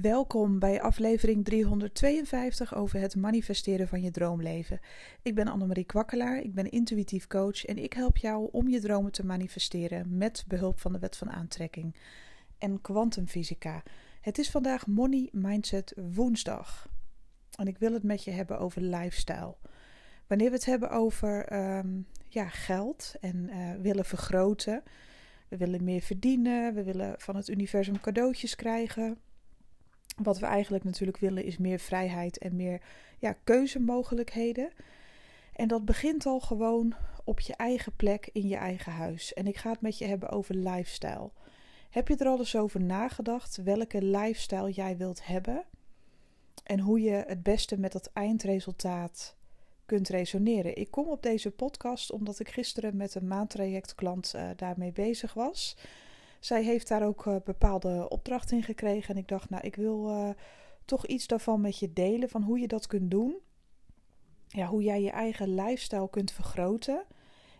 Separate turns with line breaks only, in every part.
Welkom bij aflevering 352 over het manifesteren van je droomleven. Ik ben Annemarie Kwakkelaar, ik ben intuïtief coach en ik help jou om je dromen te manifesteren met behulp van de wet van aantrekking en kwantumfysica. Het is vandaag Money Mindset woensdag en ik wil het met je hebben over lifestyle. Wanneer we het hebben over ehm, ja, geld en uh, willen vergroten, we willen meer verdienen, we willen van het universum cadeautjes krijgen wat we eigenlijk natuurlijk willen is meer vrijheid en meer ja, keuzemogelijkheden. En dat begint al gewoon op je eigen plek in je eigen huis. En ik ga het met je hebben over lifestyle. Heb je er al eens over nagedacht welke lifestyle jij wilt hebben? En hoe je het beste met dat eindresultaat kunt resoneren. Ik kom op deze podcast omdat ik gisteren met een maandtrajectklant uh, daarmee bezig was zij heeft daar ook uh, bepaalde opdrachten in gekregen. En ik dacht, nou, ik wil uh, toch iets daarvan met je delen. Van hoe je dat kunt doen. Ja, hoe jij je eigen lifestyle kunt vergroten.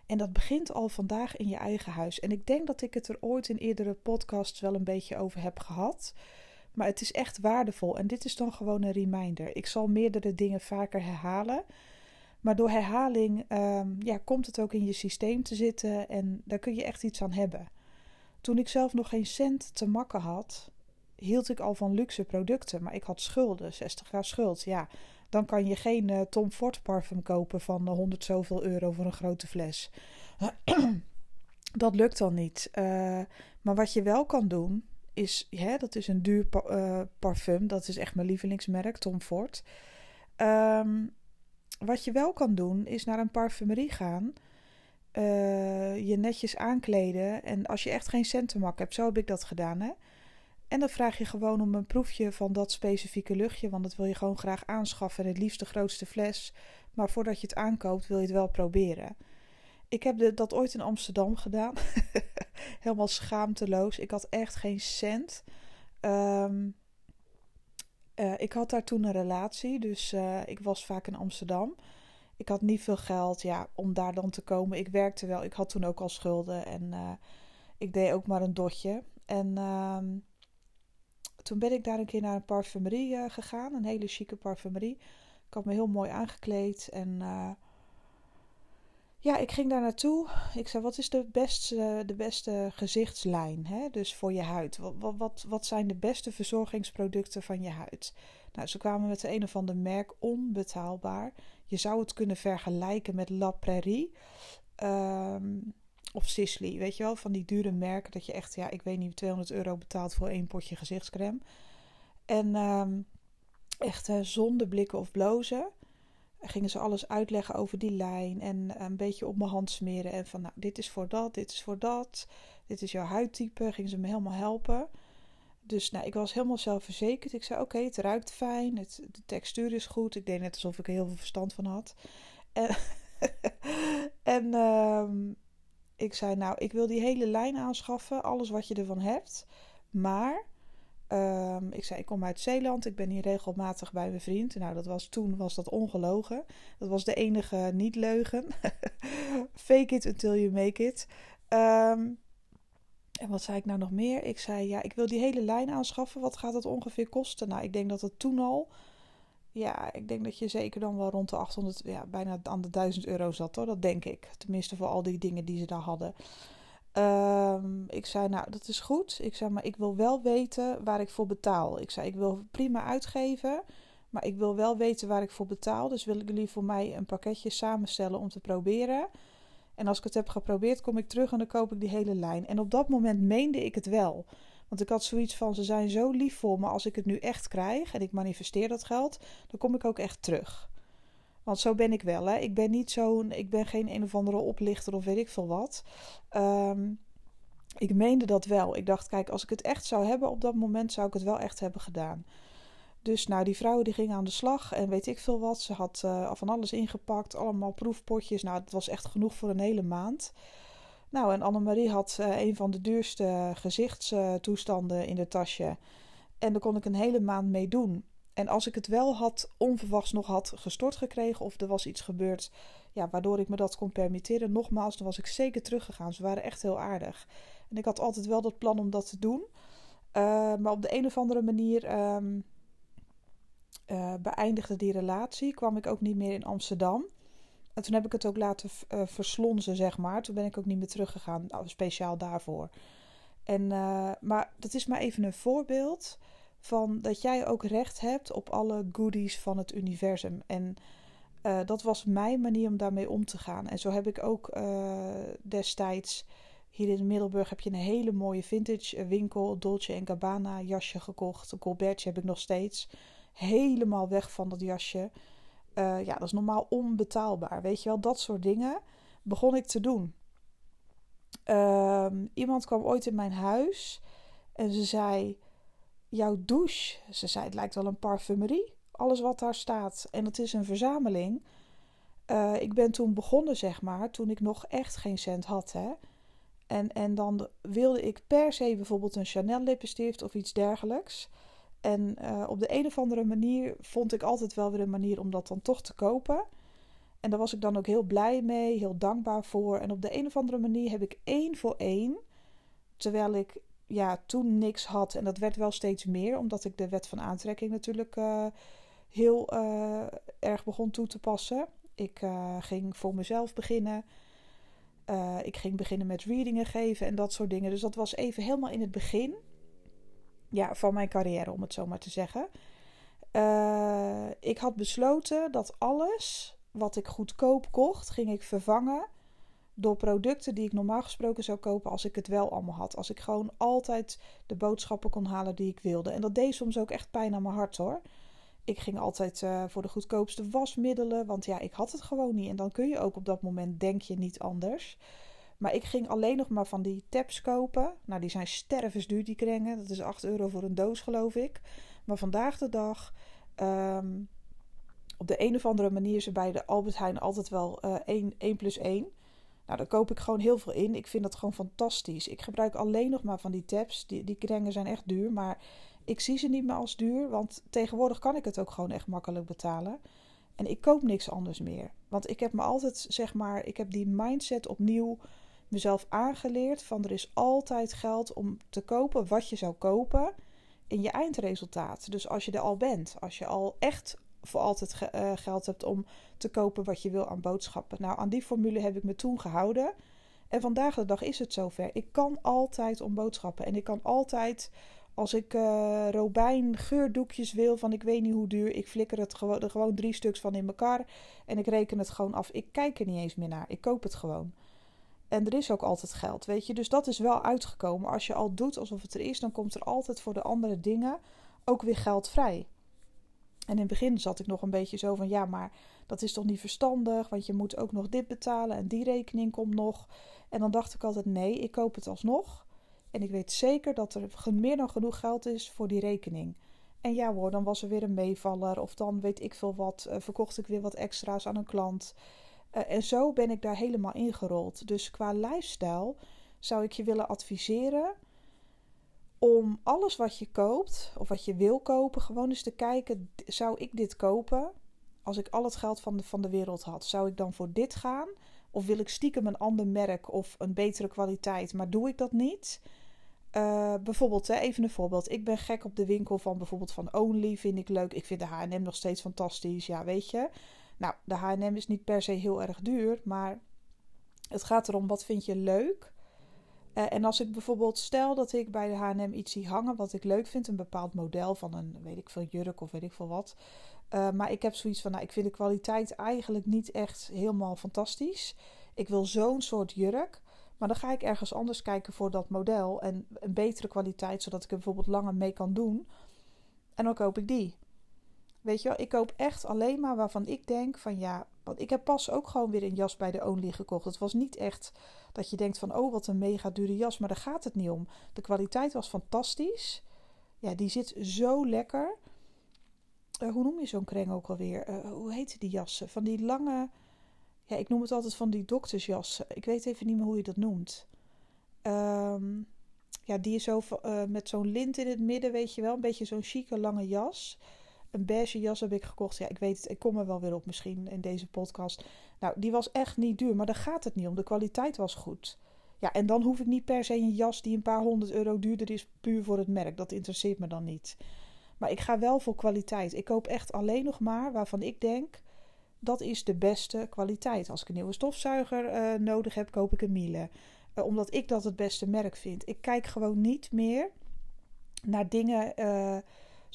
En dat begint al vandaag in je eigen huis. En ik denk dat ik het er ooit in eerdere podcasts wel een beetje over heb gehad. Maar het is echt waardevol. En dit is dan gewoon een reminder. Ik zal meerdere dingen vaker herhalen. Maar door herhaling um, ja, komt het ook in je systeem te zitten. En daar kun je echt iets aan hebben. Toen ik zelf nog geen cent te makken had, hield ik al van luxe producten. Maar ik had schulden, 60 jaar schuld. Ja, dan kan je geen uh, Tom Ford parfum kopen van 100 zoveel euro voor een grote fles. dat lukt dan niet. Uh, maar wat je wel kan doen, is, hè, dat is een duur pa uh, parfum. Dat is echt mijn lievelingsmerk, Tom Ford. Um, wat je wel kan doen, is naar een parfumerie gaan uh, je netjes aankleden. En als je echt geen centenmak hebt, zo heb ik dat gedaan. Hè? En dan vraag je gewoon om een proefje van dat specifieke luchtje. Want dat wil je gewoon graag aanschaffen. En het liefst de grootste fles. Maar voordat je het aankoopt, wil je het wel proberen. Ik heb dat ooit in Amsterdam gedaan. Helemaal schaamteloos. Ik had echt geen cent. Um, uh, ik had daar toen een relatie. Dus uh, ik was vaak in Amsterdam. Ik had niet veel geld ja, om daar dan te komen. Ik werkte wel. Ik had toen ook al schulden. En uh, ik deed ook maar een dotje. En uh, toen ben ik daar een keer naar een parfumerie uh, gegaan. Een hele chique parfumerie. Ik had me heel mooi aangekleed. En uh, ja, ik ging daar naartoe. Ik zei, wat is de beste, de beste gezichtslijn? Hè? Dus voor je huid. Wat, wat, wat, wat zijn de beste verzorgingsproducten van je huid? Nou, ze kwamen met een of ander merk onbetaalbaar. Je zou het kunnen vergelijken met La Prairie um, of Sisley. Weet je wel, van die dure merken dat je echt, ja, ik weet niet, 200 euro betaalt voor één potje gezichtscreme. En um, echt uh, zonder blikken of blozen gingen ze alles uitleggen over die lijn en een beetje op mijn hand smeren. En van, nou, dit is voor dat, dit is voor dat, dit is jouw huidtype. Gingen ze me helemaal helpen. Dus nou, ik was helemaal zelfverzekerd. Ik zei: Oké, het ruikt fijn, het, de textuur is goed. Ik deed net alsof ik er heel veel verstand van had. En, en um, ik zei: Nou, ik wil die hele lijn aanschaffen, alles wat je ervan hebt. Maar um, ik zei: Ik kom uit Zeeland, ik ben hier regelmatig bij mijn vriend. Nou, dat was toen was dat ongelogen. Dat was de enige niet-leugen. Fake it until you make it. Um, en wat zei ik nou nog meer? Ik zei, ja, ik wil die hele lijn aanschaffen. Wat gaat dat ongeveer kosten? Nou, ik denk dat het toen al... Ja, ik denk dat je zeker dan wel rond de 800, ja, bijna aan de 1000 euro zat hoor. Dat denk ik. Tenminste voor al die dingen die ze daar hadden. Um, ik zei, nou, dat is goed. Ik zei, maar ik wil wel weten waar ik voor betaal. Ik zei, ik wil prima uitgeven, maar ik wil wel weten waar ik voor betaal. Dus willen jullie voor mij een pakketje samenstellen om te proberen? En als ik het heb geprobeerd, kom ik terug en dan koop ik die hele lijn. En op dat moment meende ik het wel. Want ik had zoiets van: ze zijn zo lief voor me. Als ik het nu echt krijg en ik manifesteer dat geld, dan kom ik ook echt terug. Want zo ben ik wel. Hè? Ik ben niet zo'n. Ik ben geen een of andere oplichter of weet ik veel wat. Um, ik meende dat wel. Ik dacht: kijk, als ik het echt zou hebben op dat moment, zou ik het wel echt hebben gedaan. Dus nou, die vrouwen die gingen aan de slag en weet ik veel wat. Ze had uh, van alles ingepakt, allemaal proefpotjes. Nou, het was echt genoeg voor een hele maand. Nou, en Annemarie had uh, een van de duurste gezichtstoestanden in de tasje. En daar kon ik een hele maand mee doen. En als ik het wel had, onverwachts nog had gestort gekregen of er was iets gebeurd ja, waardoor ik me dat kon permitteren, nogmaals, dan was ik zeker teruggegaan. Ze waren echt heel aardig. En ik had altijd wel dat plan om dat te doen. maar op de een of andere manier um, beëindigde die relatie. Kwam ik ook niet meer in Amsterdam. En toen heb ik het ook laten verslonzen, zeg maar. Toen ben ik ook niet meer teruggegaan, speciaal daarvoor. En, maar dat is maar even een voorbeeld van dat jij ook recht hebt op alle goodies van het universum. En dat was mijn manier om daarmee om te gaan. En zo heb ik ook destijds hier in Middelburg heb je een hele mooie vintage winkel, Dolce Gabbana jasje gekocht. Een Colbertje heb ik nog steeds. Helemaal weg van dat jasje. Uh, ja, dat is normaal onbetaalbaar. Weet je wel, dat soort dingen begon ik te doen. Ehm, iemand kwam ooit in mijn huis en ze zei: Jouw douche. Ze zei: Het lijkt wel een parfumerie alles wat daar staat. En het is een verzameling. Uh, ik ben toen begonnen, zeg maar, toen ik nog echt geen cent had. Hè. En, en dan wilde ik per se bijvoorbeeld een Chanel lippenstift of iets dergelijks. En uh, op de een of andere manier vond ik altijd wel weer een manier om dat dan toch te kopen. En daar was ik dan ook heel blij mee, heel dankbaar voor. En op de een of andere manier heb ik één voor één, terwijl ik ja, toen niks had. En dat werd wel steeds meer, omdat ik de wet van aantrekking natuurlijk uh, heel uh, erg begon toe te passen. Ik ging voor mezelf beginnen. Ik ging beginnen met readingen geven en dat soort dingen. Dus dat was even helemaal in het begin ja, van mijn carrière, om het zo maar te zeggen. ik had besloten dat alles wat ik goedkoop kocht, ging ik vervangen door producten die ik normaal gesproken zou kopen als ik het wel allemaal had. Als ik gewoon altijd de boodschappen kon halen die ik wilde. En dat deed soms ook echt pijn aan mijn hart hoor. Ik ging altijd uh, voor de goedkoopste wasmiddelen, want ja, ik had het gewoon niet. En dan kun je ook op dat moment, denk je, niet anders. Maar ik ging alleen nog maar van die tabs kopen. Nou, die zijn stervensduur, die kringen. Dat is 8 euro voor een doos, geloof ik. Maar vandaag de dag, um, op de een of andere manier er bij de Albert Heijn altijd wel uh, 1, 1 plus 1. Nou, daar koop ik gewoon heel veel in. Ik vind dat gewoon fantastisch. Ik gebruik alleen nog maar van die tabs. Die, die kringen zijn echt duur, maar ik zie ze niet meer als duur, want tegenwoordig kan ik het ook gewoon echt makkelijk betalen. En ik koop niks anders meer. Want ik heb me altijd, zeg maar, ik heb die mindset opnieuw mezelf aangeleerd van er is altijd geld om te kopen wat je zou kopen in je eindresultaat. Dus als je er al bent, als je al echt voor altijd uh, geld hebt om te kopen wat je wil aan boodschappen. Nou, aan die formule heb ik me toen gehouden. En vandaag de dag is het zover. Ik kan altijd om boodschappen. En ik kan altijd als ik uh, robijn geurdoekjes wil van ik weet niet hoe duur, ik flikker het gewoon, er gewoon drie stuks van in elkaar en ik reken het gewoon af. Ik kijk er niet eens meer naar, ik koop het gewoon. En er is ook altijd geld, weet je. Dus dat is wel uitgekomen. Als je al doet alsof het er is, dan komt er altijd voor de andere dingen ook weer geld vrij. En in het begin zat ik nog een beetje zo van ja, maar dat is toch niet verstandig, want je moet ook nog dit betalen en die rekening komt nog. En dan dacht ik altijd nee, ik koop het alsnog. En ik weet zeker dat er meer dan genoeg geld is voor die rekening. En ja hoor, dan was er weer een meevaller. Of dan weet ik veel wat, uh, verkocht ik weer wat extra's aan een klant. Uh, en zo ben ik daar helemaal ingerold. Dus qua lifestyle zou ik je willen adviseren om alles wat je koopt of wat je wil kopen, gewoon eens te kijken: zou ik dit kopen als ik al het geld van de, van de wereld had? Zou ik dan voor dit gaan? Of wil ik stiekem een ander merk of een betere kwaliteit, maar doe ik dat niet? Uh, bijvoorbeeld, hè, even een voorbeeld. Ik ben gek op de winkel van bijvoorbeeld van Only. Vind ik leuk. Ik vind de H&M nog steeds fantastisch. Ja, weet je. Nou, de H&M is niet per se heel erg duur. Maar het gaat erom, wat vind je leuk? Uh, en als ik bijvoorbeeld stel dat ik bij de H&M iets zie hangen wat ik leuk vind. Een bepaald model van een, weet ik veel, jurk of weet ik veel wat. Uh, maar ik heb zoiets van, nou, ik vind de kwaliteit eigenlijk niet echt helemaal fantastisch. Ik wil zo'n soort jurk. Maar dan ga ik ergens anders kijken voor dat model en een betere kwaliteit, zodat ik er bijvoorbeeld langer mee kan doen. En dan koop ik die. Weet je wel, ik koop echt alleen maar waarvan ik denk van ja, want ik heb pas ook gewoon weer een jas bij de Only gekocht. Het was niet echt dat je denkt van oh wat een mega dure jas, maar daar gaat het niet om. De kwaliteit was fantastisch. Ja, die zit zo lekker. Uh, hoe noem je zo'n kring ook alweer? Uh, hoe heet die jassen? Van die lange ja, ik noem het altijd van die doktersjas. Ik weet even niet meer hoe je dat noemt. Um, ja, die is zo uh, met zo'n lint in het midden, weet je wel. Een beetje zo'n chique lange jas. Een beige jas heb ik gekocht. Ja, ik weet het. Ik kom er wel weer op misschien in deze podcast. Nou, die was echt niet duur. Maar daar gaat het niet om. De kwaliteit was goed. Ja, en dan hoef ik niet per se een jas die een paar honderd euro duurder is, puur voor het merk. Dat interesseert me dan niet. Maar ik ga wel voor kwaliteit. Ik koop echt alleen nog maar waarvan ik denk dat is de beste kwaliteit. Als ik een nieuwe stofzuiger uh, nodig heb, koop ik een Miele. Uh, omdat ik dat het beste merk vind. Ik kijk gewoon niet meer naar dingen uh,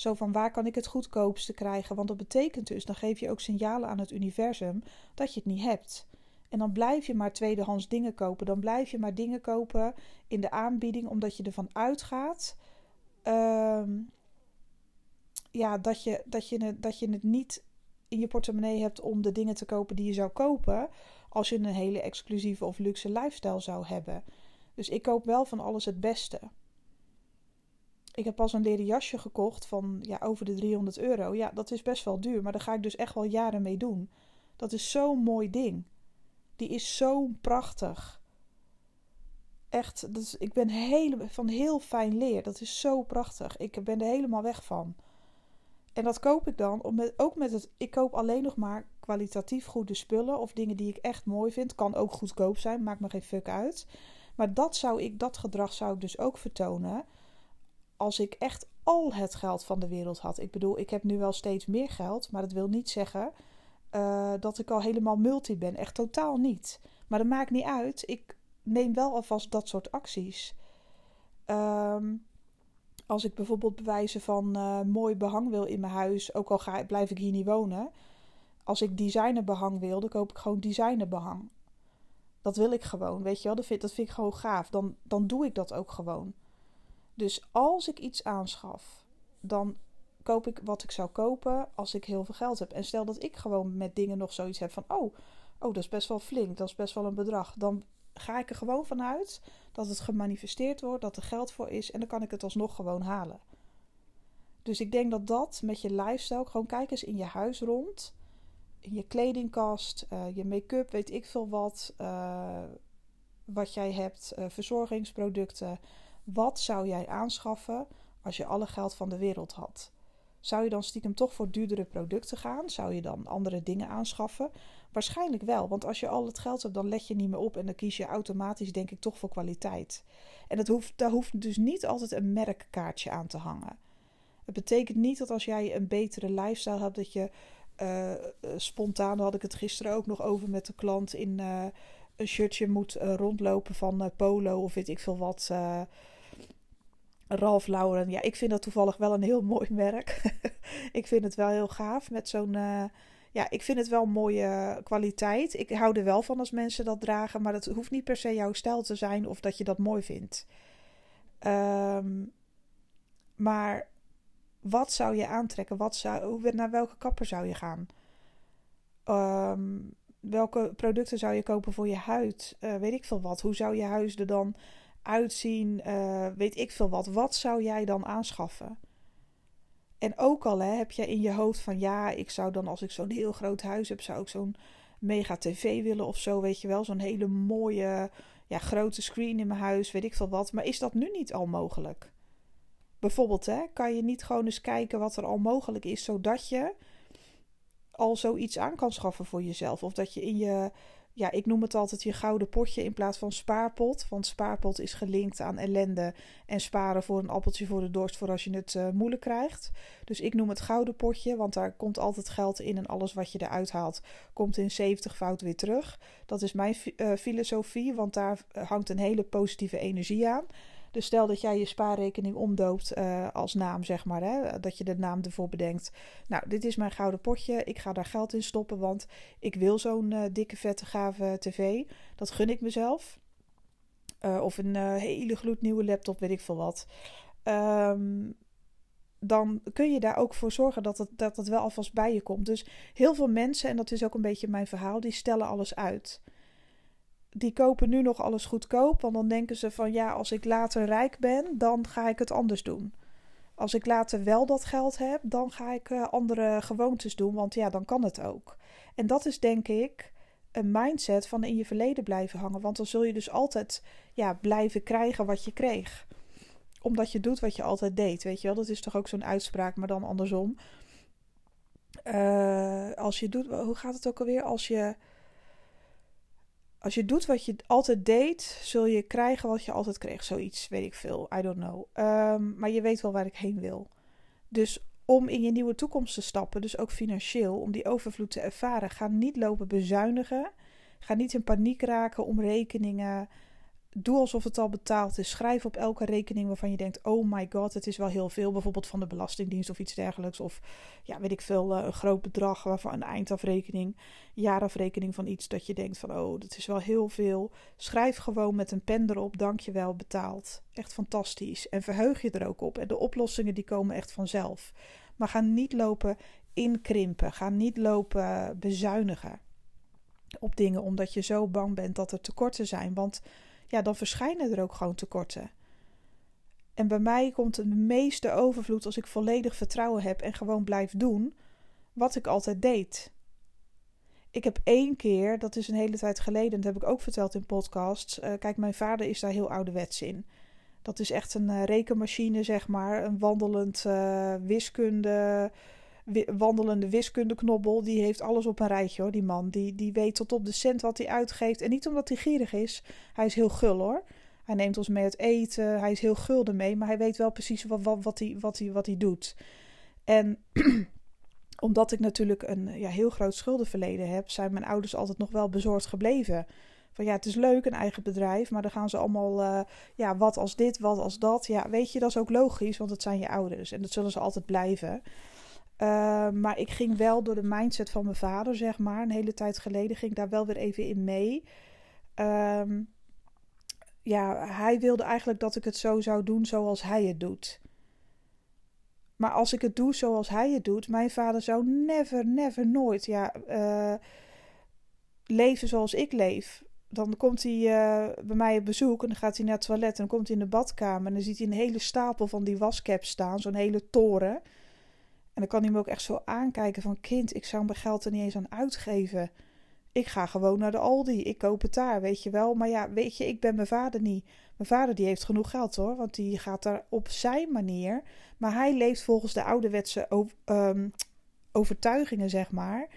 zo van waar kan ik het goedkoopste krijgen. Want dat betekent dus, dan geef je ook signalen aan het universum dat je het niet hebt. En dan blijf je maar tweedehands dingen kopen. Dan blijf je maar dingen kopen in de aanbieding, omdat je ervan uitgaat. Uh, ja, dat je, dat, je, dat je het niet in je portemonnee hebt om de dingen te kopen die je zou kopen. als je een hele exclusieve of luxe lifestyle zou hebben. Dus ik koop wel van alles het beste. Ik heb pas een leren jasje gekocht van ja, over de 300 euro. Ja, dat is best wel duur, maar daar ga ik dus echt wel jaren mee doen. Dat is zo'n mooi ding. Die is zo prachtig. Echt, dus ik ben hele, van heel fijn leer. Dat is zo prachtig. Ik ben er helemaal weg van. En dat koop ik dan met, ook met het. Ik koop alleen nog maar kwalitatief goede spullen of dingen die ik echt mooi vind. Kan ook goedkoop zijn, maakt me geen fuck uit. Maar dat zou ik, dat gedrag zou ik dus ook vertonen. Als ik echt al het geld van de wereld had. Ik bedoel, ik heb nu wel steeds meer geld, maar dat wil niet zeggen uh, dat ik al helemaal multi ben. Echt totaal niet. Maar dat maakt niet uit. Ik neem wel alvast dat soort acties. Um, als ik bijvoorbeeld bewijzen van uh, mooi behang wil in mijn huis, ook al ga, blijf ik hier niet wonen. Als ik designerbehang wil, dan koop ik gewoon designerbehang. Dat wil ik gewoon, weet je wel. Dat vind, dat vind ik gewoon gaaf. Dan, dan doe ik dat ook gewoon. Dus als ik iets aanschaf, dan koop ik wat ik zou kopen als ik heel veel geld heb. En stel dat ik gewoon met dingen nog zoiets heb van: oh, oh, dat is best wel flink, dat is best wel een bedrag. Dan ga ik er gewoon vanuit dat het gemanifesteerd wordt, dat er geld voor is en dan kan ik het alsnog gewoon halen. Dus ik denk dat dat met je lifestyle, gewoon kijk eens in je huis rond, in je kledingkast, uh, je make-up, weet ik veel wat, uh, wat jij hebt, uh, verzorgingsproducten. Wat zou jij aanschaffen als je alle geld van de wereld had? Zou je dan stiekem toch voor duurdere producten gaan? Zou je dan andere dingen aanschaffen? Waarschijnlijk wel, want als je al het geld hebt, dan let je niet meer op en dan kies je automatisch, denk ik, toch voor kwaliteit. En dat hoeft, daar hoeft dus niet altijd een merkkaartje aan te hangen. Het betekent niet dat als jij een betere lifestyle hebt, dat je uh, spontaan, had ik het gisteren ook nog over met de klant, in uh, een shirtje moet rondlopen van Polo of weet ik veel wat. Ralph Lauren. Ja, ik vind dat toevallig wel een heel mooi merk. ik vind het wel heel gaaf met zo'n ja, ik vind het wel mooie kwaliteit. Ik hou er wel van als mensen dat dragen, maar dat hoeft niet per se jouw stijl te zijn of dat je dat mooi vindt. Um, maar wat zou je aantrekken? Wat zou, naar welke kapper zou je gaan? Um, welke producten zou je kopen voor je huid? Uh, weet ik veel wat. Hoe zou je huis er dan uitzien? Uh, weet ik veel wat. Wat zou jij dan aanschaffen? En ook al hè, heb je in je hoofd van ja, ik zou dan als ik zo'n heel groot huis heb, zou ik zo'n mega tv willen of zo, weet je wel. Zo'n hele mooie, ja, grote screen in mijn huis, weet ik veel wat. Maar is dat nu niet al mogelijk? Bijvoorbeeld, hè, kan je niet gewoon eens kijken wat er al mogelijk is, zodat je al zoiets aan kan schaffen voor jezelf. Of dat je in je ja, ik noem het altijd je gouden potje in plaats van spaarpot. Want spaarpot is gelinkt aan ellende en sparen voor een appeltje voor de dorst voor als je het uh, moeilijk krijgt. Dus ik noem het gouden potje, want daar komt altijd geld in en alles wat je eruit haalt komt in 70 fout weer terug. Dat is mijn uh, filosofie, want daar hangt een hele positieve energie aan. Dus stel dat jij je spaarrekening omdoopt uh, als naam, zeg maar. Hè, dat je de naam ervoor bedenkt. Nou, dit is mijn gouden potje. Ik ga daar geld in stoppen, want ik wil zo'n uh, dikke, vette, gave tv. Dat gun ik mezelf. Uh, of een hele gloednieuwe laptop, weet ik veel wat. Um, dan kun je daar ook voor zorgen dat het, dat het wel alvast bij je komt. Dus heel veel mensen, en dat is ook een beetje mijn verhaal, die stellen alles uit die kopen nu nog alles goedkoop. Want dan denken ze van ja, als ik later rijk ben, dan ga ik het anders doen. Als ik later wel dat geld heb, dan ga ik uh, andere gewoontes doen. Want ja, dan kan het ook. En dat is denk ik een mindset van in je verleden blijven hangen. Want dan zul je dus altijd ja, blijven krijgen wat je kreeg. Omdat je doet wat je altijd deed. Weet je wel, dat is toch ook zo'n uitspraak, maar dan andersom. Uh, als je doet, hoe gaat het ook alweer? Als je Als je doet wat je altijd deed, zul je krijgen wat je altijd kreeg. Zoiets, weet ik veel. I don't know. Ehm, maar je weet wel waar ik heen wil. Dus om in je nieuwe toekomst te stappen, dus ook financieel, om die overvloed te ervaren, ga niet lopen bezuinigen. Ga niet in paniek raken om rekeningen doe alsof het al betaald is. Schrijf op elke rekening waarvan je denkt: oh my god, het is wel heel veel. Bijvoorbeeld van de Belastingdienst of iets dergelijks. Of ja, weet ik veel, eh, een groot bedrag waarvan een eindafrekening, jaarafrekening van iets dat je denkt: van oh, dat is wel heel veel. Schrijf gewoon met een pen erop: dankjewel, betaald. Echt fantastisch. En verheug je er ook op. En de oplossingen die komen echt vanzelf. Maar ga niet lopen inkrimpen. Ga niet lopen bezuinigen op dingen omdat je zo bang bent dat er tekorten zijn. Want ja, dan verschijnen er ook gewoon tekorten. En bij mij komt de meeste overvloed als ik volledig vertrouwen heb en gewoon blijf doen wat ik altijd deed. Ik heb één keer, dat is een hele tijd geleden, dat heb ik ook verteld in podcasts. Uh, kijk, mijn vader is daar heel ouderwets in. Dat is echt een uh, rekenmachine, zeg maar. Een wandelend uh, wiskunde wandelende wiskundeknobbel. Die heeft alles op een rijtje hoor, die man. Die, die weet tot op de cent wat hij uitgeeft. En niet omdat hij gierig is. Hij is heel gul hoor. Hij neemt ons mee het eten. Hij is heel gul ermee. Maar hij weet wel precies wat, wat, wat, hij, wat, hij, wat hij doet. En omdat ik natuurlijk een ja, heel groot schuldenverleden heb, zijn mijn ouders altijd nog wel bezorgd gebleven. Van ja, het is leuk, een eigen bedrijf, maar dan gaan ze allemaal, uh, ja, wat als dit, wat als dat. Ja, weet je, dat is ook logisch, want het zijn je ouders en dat zullen ze altijd blijven. Uh, maar ik ging wel door de mindset van mijn vader, zeg maar. Een hele tijd geleden ging ik daar wel weer even in mee. Um, ja, hij wilde eigenlijk dat ik het zo zou doen zoals hij het doet. Maar als ik het doe zoals hij het doet, mijn vader zou never, never, nooit ja, uh, leven zoals ik leef. Dan komt hij uh, bij mij op bezoek en dan gaat hij naar het toilet en dan komt hij in de badkamer en dan ziet hij een hele stapel van die wascaps staan, zo'n hele toren. En dan kan hij me ook echt zo aankijken van kind, ik zou mijn geld er niet eens aan uitgeven. Ik ga gewoon naar de Aldi, ik koop het daar, weet je wel. Maar ja, weet je, ik ben mijn vader niet. Mijn vader die heeft genoeg geld hoor, want die gaat daar op zijn manier. Maar hij leeft volgens de ouderwetse um, overtuigingen, zeg maar.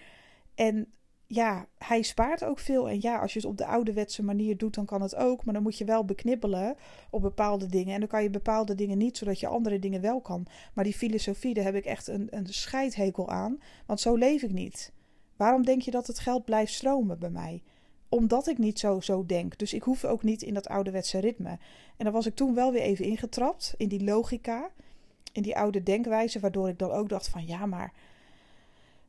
En ja, hij spaart ook veel. En ja, als je het op de ouderwetse manier doet, dan kan het ook. Maar dan moet je wel beknibbelen op bepaalde dingen. En dan kan je bepaalde dingen niet, zodat je andere dingen wel kan. Maar die filosofie, daar heb ik echt een, een scheidhekel aan. Want zo leef ik niet. Waarom denk je dat het geld blijft stromen bij mij? Omdat ik niet zo, zo denk. Dus ik hoef ook niet in dat ouderwetse ritme. En dan was ik toen wel weer even ingetrapt in die logica. In die oude denkwijze. Waardoor ik dan ook dacht van ja, maar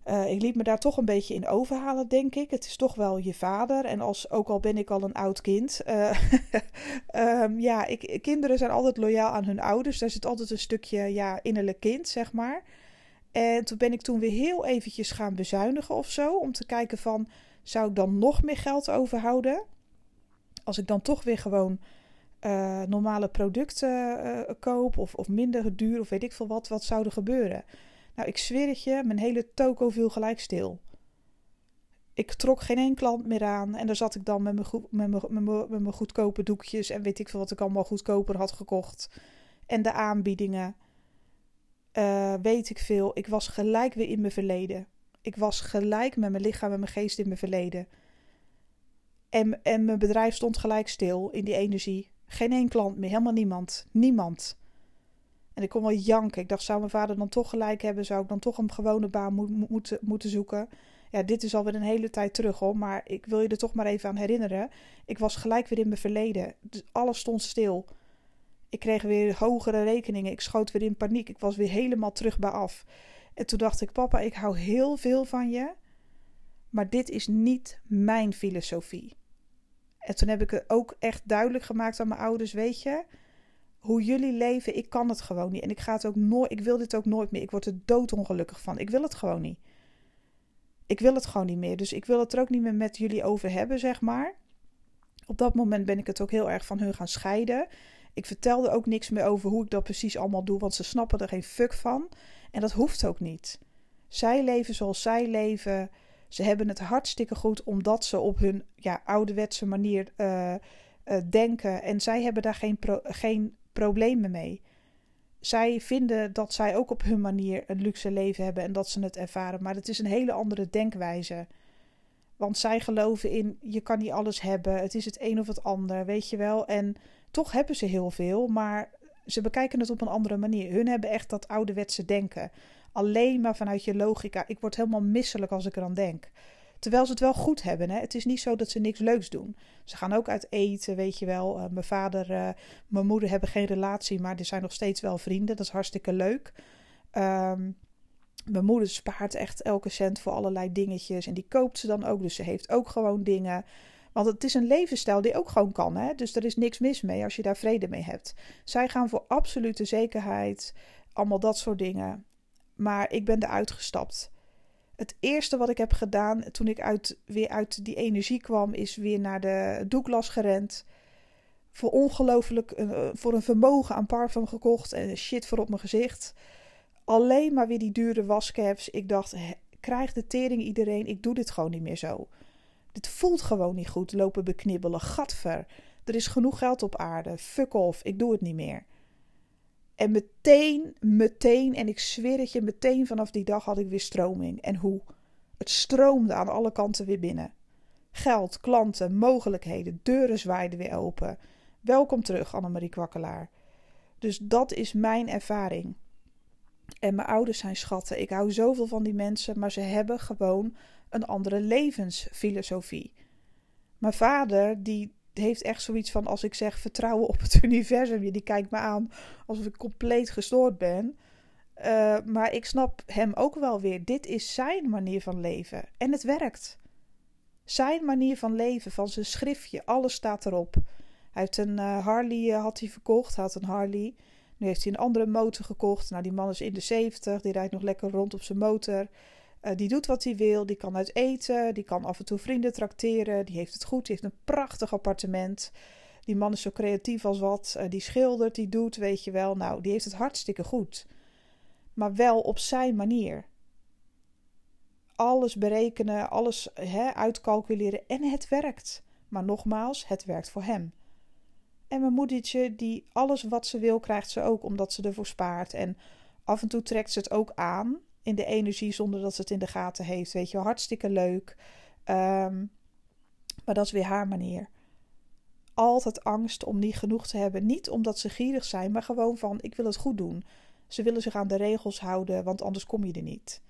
uh, ik liet me daar toch een beetje in overhalen, denk ik. Het is toch wel je vader. En als, ook al ben ik al een oud kind. Uh, um, ja, ik, kinderen zijn altijd loyaal aan hun ouders. Daar zit altijd een stukje ja, innerlijk kind, zeg maar. En toen ben ik toen weer heel eventjes gaan bezuinigen of zo. Om te kijken van, zou ik dan nog meer geld overhouden? Als ik dan toch weer gewoon uh, normale producten koop. Of, of minder duur of weet ik veel wat. Wat zou er gebeuren? Nou, ik zweer het je, mijn hele toko viel gelijk stil. Ik trok geen één klant meer aan. En daar zat ik dan met mijn, met mijn, met mijn, goedkope doekjes. En weet ik veel wat ik allemaal goedkoper had gekocht. En de aanbiedingen. Uh, weet ik veel. Ik was gelijk weer in mijn verleden. Ik was gelijk met mijn lichaam en mijn geest in mijn verleden. En, en mijn bedrijf stond gelijk stil in die energie. Geen één klant meer, helemaal niemand. Niemand. En ik kon wel janken. Ik dacht, zou mijn vader dan toch gelijk hebben? Zou ik dan toch een gewone baan mo moeten, moeten zoeken? Ja, dit is alweer een hele tijd terug hoor. Maar ik wil je er toch maar even aan herinneren. Ik was gelijk weer in mijn verleden. Dus alles stond stil. Ik kreeg weer hogere rekeningen. Ik schoot weer in paniek. Ik was weer helemaal terug bij af. En toen dacht ik, papa, ik hou heel veel van je. Maar dit is niet mijn filosofie. En toen heb ik het ook echt duidelijk gemaakt aan mijn ouders, weet je hoe jullie leven, ik kan het gewoon niet. En ik ga het ook nooit, ik wil dit ook nooit meer. Ik word er doodongelukkig van. Ik wil het gewoon niet. Ik wil het gewoon niet meer. Dus ik wil het er ook niet meer met jullie over hebben, zeg maar. Op dat moment ben ik het ook heel erg van hun gaan scheiden. Ik vertelde ook niks meer over hoe ik dat precies allemaal doe, want ze snappen er geen fuck van. En dat hoeft ook niet. Zij leven zoals zij leven. Ze hebben het hartstikke goed omdat ze op hun ja, ouderwetse manier uh, uh, denken. En zij hebben daar geen, pro geen problemen mee. Zij vinden dat zij ook op hun manier een luxe leven hebben en dat ze het ervaren, maar het is een hele andere denkwijze. Want zij geloven in je kan niet alles hebben. Het is het een of het ander, weet je wel. En toch hebben ze heel veel, maar ze bekijken het op een andere manier. Hun hebben echt dat ouderwetse denken. Alleen maar vanuit je logica. Ik word helemaal misselijk als ik eraan denk. Terwijl ze het wel goed hebben. Hè? Het is niet zo dat ze niks leuks doen. Ze gaan ook uit eten, weet je wel. Uh, mijn vader, uh, mijn moeder hebben geen relatie, maar er zijn nog steeds wel vrienden. Dat is hartstikke leuk. Um, mijn moeder spaart echt elke cent voor allerlei dingetjes. En die koopt ze dan ook. Dus ze heeft ook gewoon dingen. Want het is een levensstijl die ook gewoon kan. Hè? Dus er is niks mis mee als je daar vrede mee hebt. Zij gaan voor absolute zekerheid. Allemaal dat soort dingen. Maar ik ben eruit gestapt. Het eerste wat ik heb gedaan toen ik uit, weer uit die energie kwam, is weer naar de Douglas gerend. Voor ongelooflijk, uh, voor een vermogen aan parfum gekocht en shit voor op mijn gezicht. Alleen maar weer die dure wascaps. Ik dacht, krijg de tering iedereen, ik doe dit gewoon niet meer zo. Dit voelt gewoon niet goed, lopen beknibbelen, gatver. Er is genoeg geld op aarde, fuck off, ik doe het niet meer. En meteen, meteen, en ik zweer het je, meteen vanaf die dag had ik weer stroming. En hoe? Het stroomde aan alle kanten weer binnen. Geld, klanten, mogelijkheden, deuren zwaaiden weer open. Welkom terug, Annemarie Kwakkelaar. Dus dat is mijn ervaring. En mijn ouders zijn schatten. Ik hou zoveel van die mensen, maar ze hebben gewoon een andere levensfilosofie. Mijn vader, die heeft echt zoiets van: als ik zeg vertrouwen op het universum, die kijkt me aan alsof ik compleet gestoord ben. Uh, maar ik snap hem ook wel weer. Dit is zijn manier van leven. En het werkt. Zijn manier van leven, van zijn schriftje, alles staat erop. Hij heeft een uh, Harley uh, had hij verkocht, had een Harley. Nu heeft hij een andere motor gekocht. Nou, die man is in de 70, die rijdt nog lekker rond op zijn motor. Uh, die doet wat hij wil, die kan uit eten, die kan af en toe vrienden trakteren, die heeft het goed, die heeft een prachtig appartement. Die man is zo creatief als wat, uh, die schildert, die doet, weet je wel. Nou, die heeft het hartstikke goed. Maar wel op zijn manier. Alles berekenen, alles hè, uitcalculeren en het werkt. Maar nogmaals, het werkt voor hem. En mijn moedertje, die alles wat ze wil, krijgt ze ook omdat ze ervoor spaart. En af en toe trekt ze het ook aan in de energie zonder dat ze het in de gaten heeft. Weet je, hartstikke leuk. Um, maar dat is weer haar manier. Altijd angst om niet genoeg te hebben. Niet omdat ze gierig zijn, maar gewoon van: ik wil het goed doen. Ze willen zich aan de regels houden, want anders kom je er niet.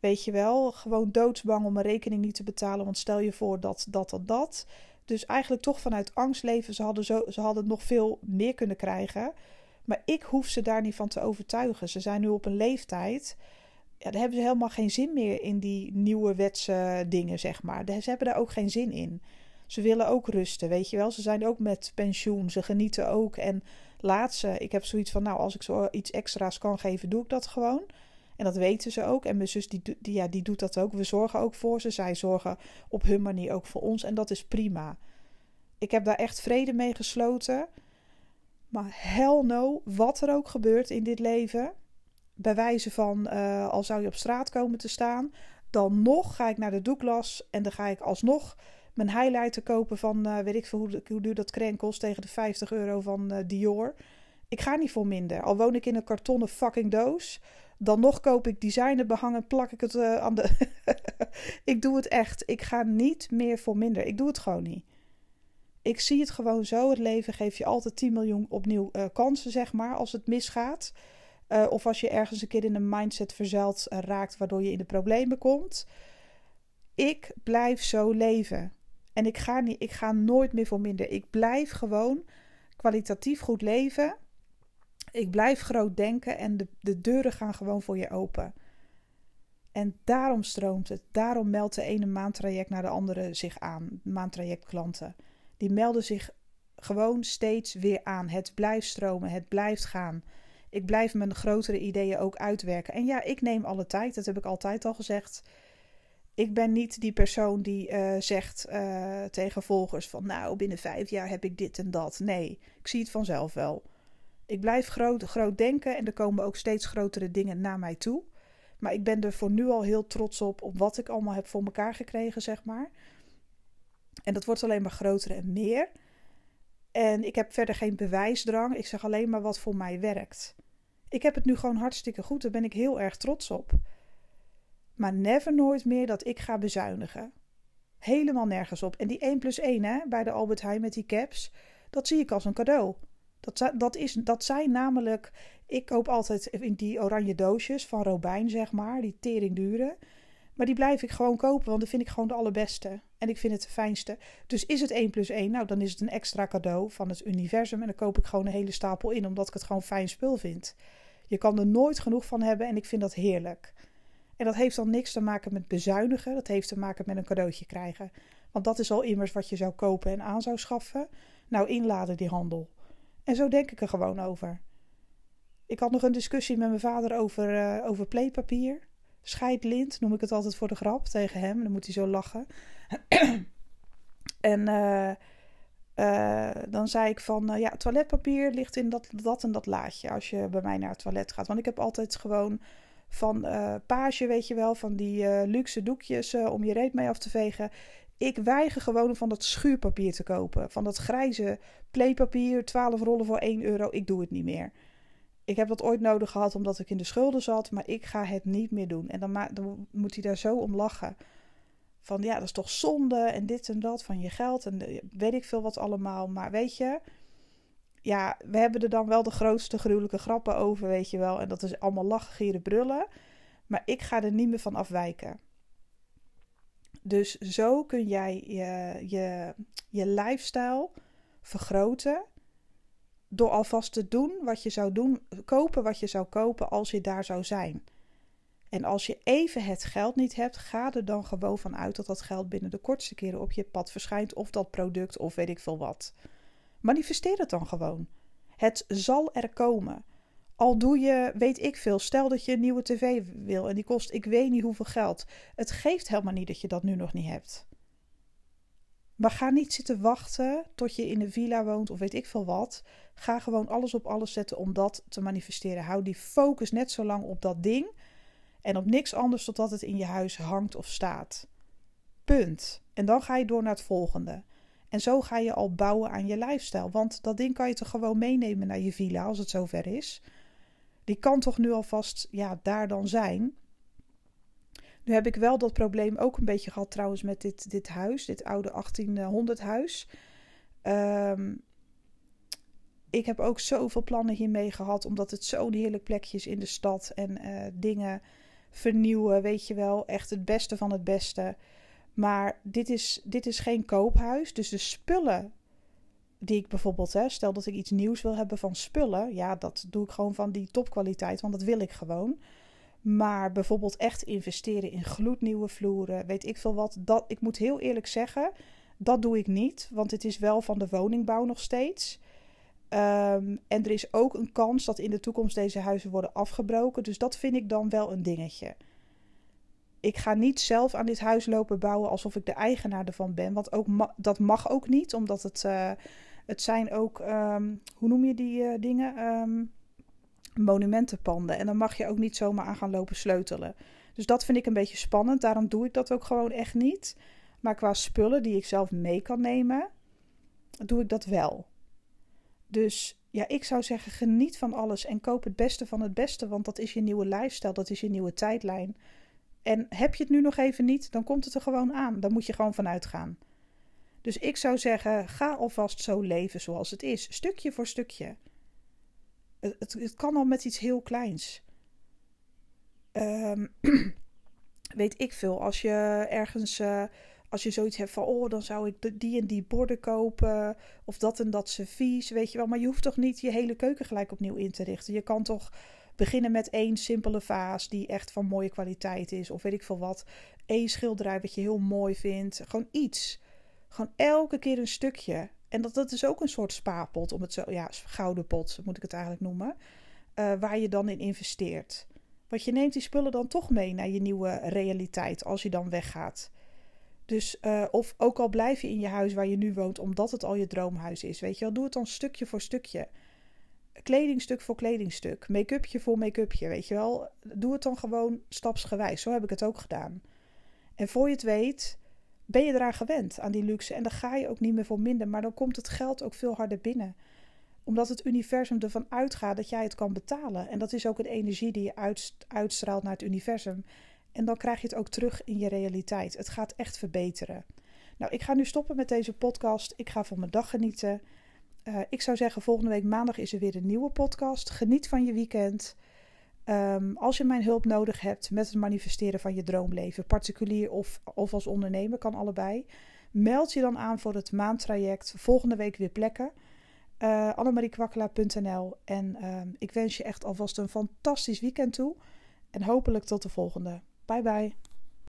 Weet je wel, gewoon doodsbang om een rekening niet te betalen. Want stel je voor dat dat dat dat. Dus eigenlijk toch vanuit angst leven. Ze hadden, zo, ze hadden nog veel meer kunnen krijgen. Maar ik hoef ze daar niet van te overtuigen. Ze zijn nu op een leeftijd. Ja, daar hebben ze helemaal geen zin meer in die nieuwe wetse dingen, zeg maar. Ze hebben daar ook geen zin in. Ze willen ook rusten, weet je wel. Ze zijn ook met pensioen. Ze genieten ook. En laat ze. Ik heb zoiets van, nou, als ik zo iets extra's kan geven, doe ik dat gewoon. En dat weten ze ook. En mijn zus die, die, ja, die doet dat ook. We zorgen ook voor ze. Zij zorgen op hun manier ook voor ons. En dat is prima. Ik heb daar echt vrede mee gesloten. Maar hell no, wat er ook gebeurt in dit leven. Bij wijze van, uh, al zou je op straat komen te staan. Dan nog ga ik naar de Douglas. En dan ga ik alsnog mijn highlighter kopen van, uh, weet ik veel hoe, duur dat kreen kost. Tegen de 50 euro van uh, Dior. Ik ga niet voor minder. Al woon ik in een kartonnen fucking doos. Dan nog koop ik designerbehang en plak ik het aan de. ik doe het echt. Ik ga niet meer voor minder. Ik doe het gewoon niet. Ik zie het gewoon zo. Het leven geeft je altijd 10 miljoen opnieuw uh, kansen, zeg maar, als het misgaat. Uh, of als je ergens een keer in een mindset verzeild raakt, waardoor je in de problemen komt. Ik blijf zo leven. En ik ga, niet, ik ga nooit meer voor minder. Ik blijf gewoon kwalitatief goed leven. Ik blijf groot denken en de, de deuren gaan gewoon voor je open. En daarom stroomt het. Daarom meldt de ene maandtraject naar de andere zich aan. Maandtrajectklanten. Die melden zich gewoon steeds weer aan. Het blijft stromen. Het blijft gaan. Ik blijf mijn grotere ideeën ook uitwerken. En ja, ik neem alle tijd. Dat heb ik altijd al gezegd. Ik ben niet die persoon die uh, zegt uh, tegen volgers van nou binnen vijf jaar heb ik dit en dat. Nee, ik zie het vanzelf wel. Ik blijf groot, groot denken en er komen ook steeds grotere dingen naar mij toe. Maar ik ben er voor nu al heel trots op, op wat ik allemaal heb voor elkaar gekregen, zeg maar. En dat wordt alleen maar groter en meer. En ik heb verder geen bewijsdrang. Ik zeg alleen maar wat voor mij werkt. Ik heb het nu gewoon hartstikke goed. Daar ben ik heel erg trots op. Maar never nooit meer dat ik ga bezuinigen. Helemaal nergens op. En die 1 plus 1 hè, bij de Albert Heijn met die caps, dat zie ik als een cadeau. Dat, dat, is, dat zijn namelijk, ik koop altijd in die oranje doosjes van Robijn, zeg maar, die tering duren. Maar die blijf ik gewoon kopen, want dat vind ik gewoon de allerbeste. En ik vind het de fijnste. Dus is het 1 plus 1, nou dan is het een extra cadeau van het universum. En dan koop ik gewoon een hele stapel in, omdat ik het gewoon fijn spul vind. Je kan er nooit genoeg van hebben en ik vind dat heerlijk. En dat heeft dan niks te maken met bezuinigen. Dat heeft te maken met een cadeautje krijgen. Want dat is al immers wat je zou kopen en aan zou schaffen. Nou, inladen die handel. En zo denk ik er gewoon over. Ik had nog een discussie met mijn vader over, uh, over pleepapier. Scheidlint noem ik het altijd voor de grap tegen hem. Dan moet hij zo lachen. en uh, uh, dan zei ik van, ja, toiletpapier ligt in dat, dat en dat laadje als je bij mij naar het toilet gaat. Want ik heb altijd gewoon van page, weet je wel, van die luxe doekjes om je reet mee af te vegen. Ik weiger gewoon van dat schuurpapier te kopen. Van dat grijze playpapier, 12 rollen voor 1 euro. Ik doe het niet meer. Ik heb dat ooit nodig gehad omdat ik in de schulden zat, maar ik ga het niet meer doen. En dan, dan moet hij daar zo om lachen. Van ja, dat is toch zonde en dit en dat van je geld en weet ik veel wat allemaal. Maar weet je, ja, we hebben er dan wel de grootste gruwelijke grappen over, weet je wel. En dat is allemaal lachen, gieren, brullen. Maar ik ga er niet meer van afwijken. Dus zo kun jij je, je, je lifestyle vergroten. Door alvast te doen wat je zou doen, kopen wat je zou kopen als je daar zou zijn. En als je even het geld niet hebt, ga er dan gewoon van uit dat dat geld binnen de kortste keren op je pad verschijnt. Of dat product, of weet ik veel wat. Manifesteer het dan gewoon. Het zal er komen. Al doe je, weet ik veel, stel dat je een nieuwe tv wil en die kost ik weet niet hoeveel geld. Het geeft helemaal niet dat je dat nu nog niet hebt. Maar ga niet zitten wachten tot je in een villa woont of weet ik veel wat. Ga gewoon alles op alles zetten om dat te manifesteren. Hou die focus net zo lang op dat ding en op niks anders totdat het in je huis hangt of staat. Punt. En dan ga je door naar het volgende. En zo ga je al bouwen aan je lifestyle. Want dat ding kan je toch gewoon meenemen naar je villa als het zover is. Die kan toch nu alvast ja, daar dan zijn. Nu heb ik wel dat probleem ook een beetje gehad trouwens met dit, dit huis, dit oude 1800 huis. Um, ik heb ook zoveel plannen hiermee gehad, omdat het zo'n heerlijk plekje is in de stad. En uh, dingen vernieuwen, weet je wel. Echt het beste van het beste. Maar dit is, dit is geen koophuis. Dus de spullen die ik bijvoorbeeld, hè, stel dat ik iets nieuws wil hebben van spullen. Ja, dat doe ik gewoon van die topkwaliteit, want dat wil ik gewoon. Maar bijvoorbeeld echt investeren in gloednieuwe vloeren, weet ik veel wat. Dat, ik moet heel eerlijk zeggen, dat doe ik niet. Want het is wel van de woningbouw nog steeds. Um, en er is ook een kans dat in de toekomst deze huizen worden afgebroken. Dus dat vind ik dan wel een dingetje ik ga niet zelf aan dit huis lopen bouwen alsof ik de eigenaar ervan ben. Want ook dat mag ook niet, omdat het, uh, het zijn ook, um, hoe noem je die uh, dingen? Um, monumentenpanden. En dan mag je ook niet zomaar aan gaan lopen sleutelen. Dus dat vind ik een beetje spannend. Daarom doe ik dat ook gewoon echt niet. Maar qua spullen die ik zelf mee kan nemen, doe ik dat wel. Dus ja, ik zou zeggen, geniet van alles en koop het beste van het beste. Want dat is je nieuwe lifestyle, dat is je nieuwe tijdlijn. En heb je het nu nog even niet, dan komt het er gewoon aan. Dan moet je gewoon vanuit gaan. Dus ik zou zeggen, ga alvast zo leven zoals het is, stukje voor stukje. Het, het, kan al met iets heel kleins. Um, weet ik veel, als je ergens, uh, als je zoiets hebt van, oh, dan zou ik die en die borden kopen, of dat en dat servies, weet je wel. Maar je hoeft toch niet je hele keuken gelijk opnieuw in te richten. Je kan toch beginnen met één simpele vaas die echt van mooie kwaliteit is. Of weet ik veel wat. Eén schilderij wat je heel mooi vindt. Gewoon iets. Gewoon elke keer een stukje. En dat, dat is ook een soort spaarpot, om het zo, ja, gouden pot moet ik het eigenlijk noemen. Uh, waar je dan in investeert. Want je neemt die spullen dan toch mee naar je nieuwe realiteit als je dan weggaat. Dus, uh, of ook al blijf je in je huis waar je nu woont, omdat het al je droomhuis is. Weet je wel, doe het dan stukje voor stukje kledingstuk voor kledingstuk, make-upje voor make-upje, weet je wel. Doe het dan gewoon stapsgewijs. Zo heb ik het ook gedaan. En voor je het weet, ben je eraan gewend, aan die luxe. En dan ga je ook niet meer voor minder, maar dan komt het geld ook veel harder binnen. Omdat het universum ervan uitgaat dat jij het kan betalen. En dat is ook een energie die je uitstraalt naar het universum. En dan krijg je het ook terug in je realiteit. Het gaat echt verbeteren. Nou, ik ga nu stoppen met deze podcast. Ik ga van mijn dag genieten. Uh, ik zou zeggen, volgende week maandag is er weer een nieuwe podcast. Geniet van je weekend. Um, als je mijn hulp nodig hebt met het manifesteren van je droomleven, particulier of, of als ondernemer, kan allebei. Meld je dan aan voor het maandtraject. Volgende week weer plekken. Uh, En uh, ik wens je echt alvast een fantastisch weekend toe. En hopelijk tot de volgende. Bye bye.